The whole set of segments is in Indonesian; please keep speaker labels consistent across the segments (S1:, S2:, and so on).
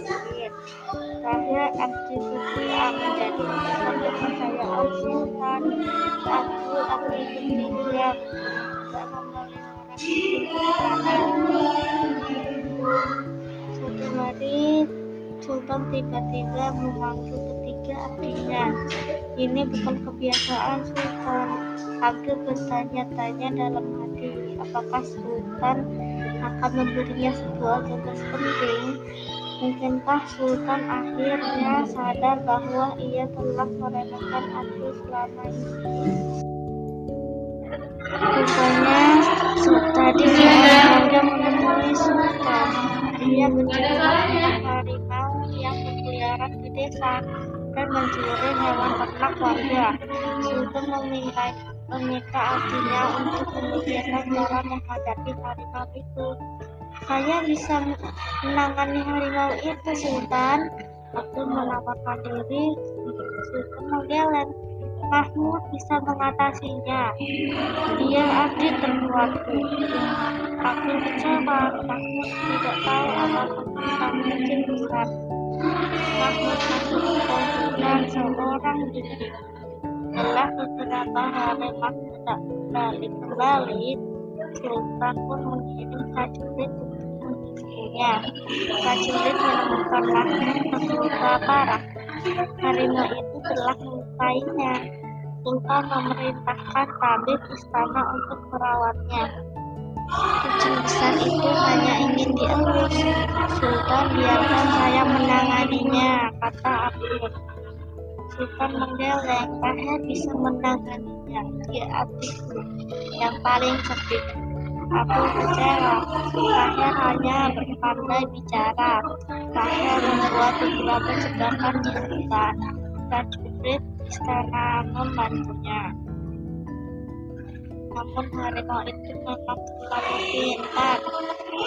S1: lain. Saya aktiviti menjadi pusat kepercayaan Sultan Abdul Aziz ketiga tidak memelihara istana. Suatu hari Sultan tiba-tiba memanggil ketiga abdinya. Ini bukan kebiasaan Sultan. Abdul bertanya-tanya dalam hati, apakah Sultan akan memberinya sebuah tugas penting? Mungkinkah Sultan akhirnya sadar bahwa ia telah meremehkan Abdul selama ini? Rupanya tadi seorang raja menemui Sultan. Dia bercerita tentang harimau yang berkeliaran di desa dan mencuri hewan ternak warga. Sultan meminta meminta artinya untuk memikirkan cara menghadapi harimau itu. Saya bisa menangani harimau itu, Sultan. Abdul menawarkan diri. Sultan menggeleng. Mahmud bisa mengatasinya. Dia abdi terkuatku. Abdul kecewa. Mahmud tidak tahu apa tentang kecil besar. Mahmud masuk dan seorang diri. Setelah beberapa hari Mahmud tak kembali kembali, Sultan pun mengirim prajurit mengisinya. Prajurit menemukan Mahmud terluka parah. Harimau itu telah melukainya. Sultan memerintahkan tabib istana untuk merawatnya. Kucing besar itu hanya ingin dielus. Sultan biarkan saya menanganinya, kata Abdul. Sultan menggeleng, saya bisa menanganinya. Dia adikku yang paling cerdik. Aku kecewa. Saya hanya berpandai bicara. Saya membuat beberapa jebakan di hutan. Prajurit istana membantunya. Namun harimau itu memang terlalu pintar.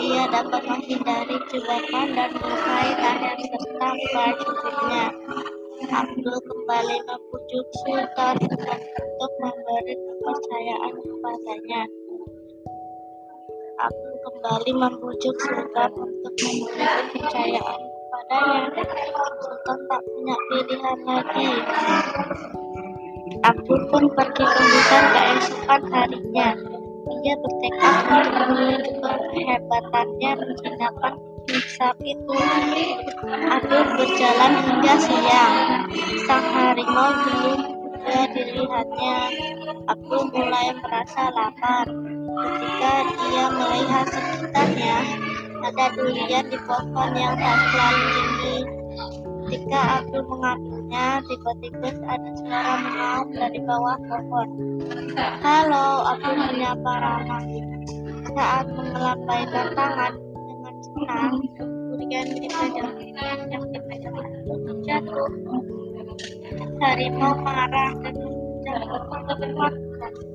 S1: Ia dapat menghindari jebakan dan melukai tangan serta prajuritnya. Abdul kembali membujuk Sultan untuk memberi kepercayaan kepadanya. Abdul kembali membujuk Sultan untuk memberi kepercayaan kepadanya. Sultan tak punya pilihan lagi. Abdul pun pergi ke hutan keesokan harinya. Ia bertekad untuk menunjukkan kehebatannya menjinakkan hisap itu. Abdul berjalan hingga siang. Sang harimau belum juga dilihatnya. Abdul mulai merasa lapar. Ketika dia melihat sekitarnya, ada durian di pohon yang tak terlalu tinggi. Ketika Abdul mengambilnya, tiba-tiba ada suara mengaum dari bawah pohon. Halo, Abdul menyapa ramah. Saat mengelambaikan tangan dengan senang, durian dipegang itu jatuh. Harimau marah dan menjatuhkan kekuatan. Hentikan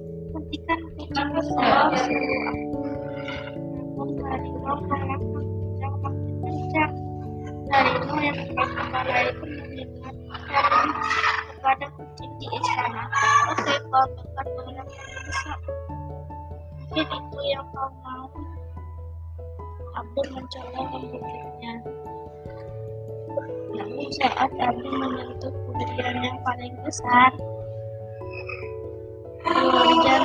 S1: kencang. Harimau yang kepada kucing di istana. Oke, kau besar. Mungkin itu yang kau mau. Abdul mencoba membukanya. Namun saat Abdul menyentuh durian yang paling besar, durian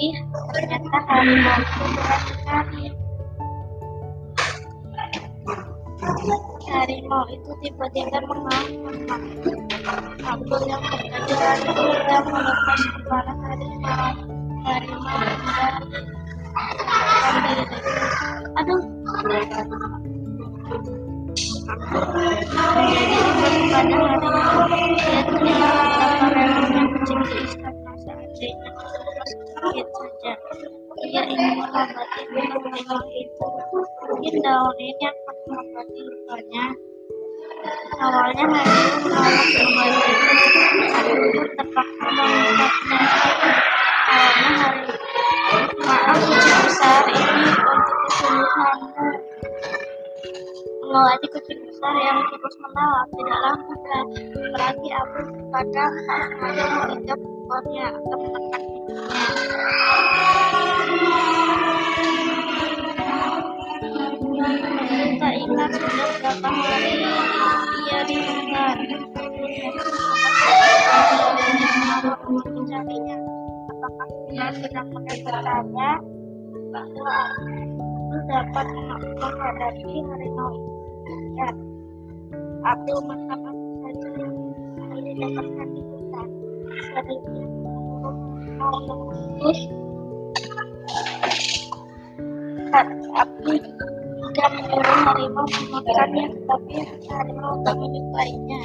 S1: tapi ternyata itu berat sekali harimau itu tiba-tiba mengamuk Abdul yang berkejaran sudah melepas kepala harimau harimau menjadi aduh menjadi imbas pada harimau saja dia ingin mengobati harimau itu mungkin daun ini akan mengobati lukanya. Awalnya harimau menolak kembali. Abdul pun terpaksa mengungkapnya. Awalnya harimau, maaf kucing besar ini untuk kesembuhanmu. Melewati kucing besar yang terus menolak tidaklah mudah. Apalagi Abdul kadang sengaja menginjak ekornya atau menekan pipinya. Sudah berapa hari. Apakah sedang dapat menghadapi harimau itu? Ya, Abdul saja yang ia dapatkan di hutan. Seringnya mau memutus Abdul harimau memakannya, tetapi harimau tak menyukainya.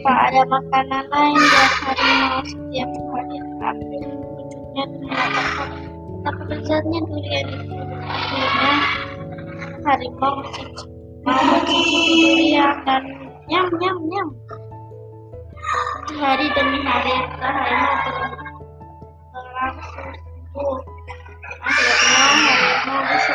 S1: Tak ada makanan lain buat harimau setiap hari. Abdul wujudnya mengatakan betapa durian itu. Akhirnya harimau mencicipi, mau mencicipi durian dan nyam nyam nyam. Hari demi hari harimau berlangsung sembuh. Akhirnya harimau bisa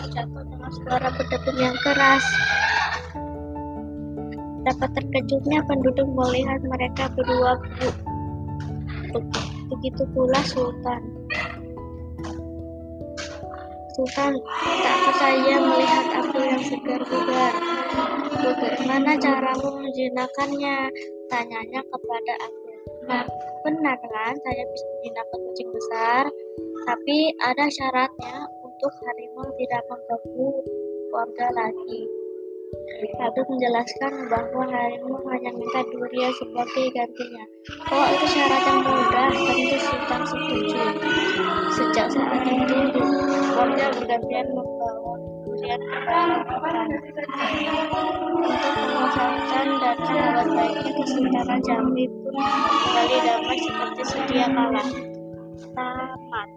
S1: Terjatuh dengan suara berdebum yang keras. Dapat terkejutnya penduduk melihat mereka berdua. Begitu pula Sultan. Sultan tak percaya melihat Abdul yang segar bugar. Bagaimana caramu menjinakkannya? Tanyanya kepada Abdul. Nah, benar kan saya bisa menjinakkan kucing besar, tapi ada syaratnya untuk harimau tidak mengganggu keluarga lagi. Abdul menjelaskan bahwa harimau hanya minta durian sebagai gantinya. Oh, itu syarat yang mudah, tentu Sultan setuju. Sejak saat itu, keluarga bergantian kepada Sultan. Untuk memanfaatkan dan baiknya Kesultanan Jambi pun kembali damai seperti sedia kala. Tamat.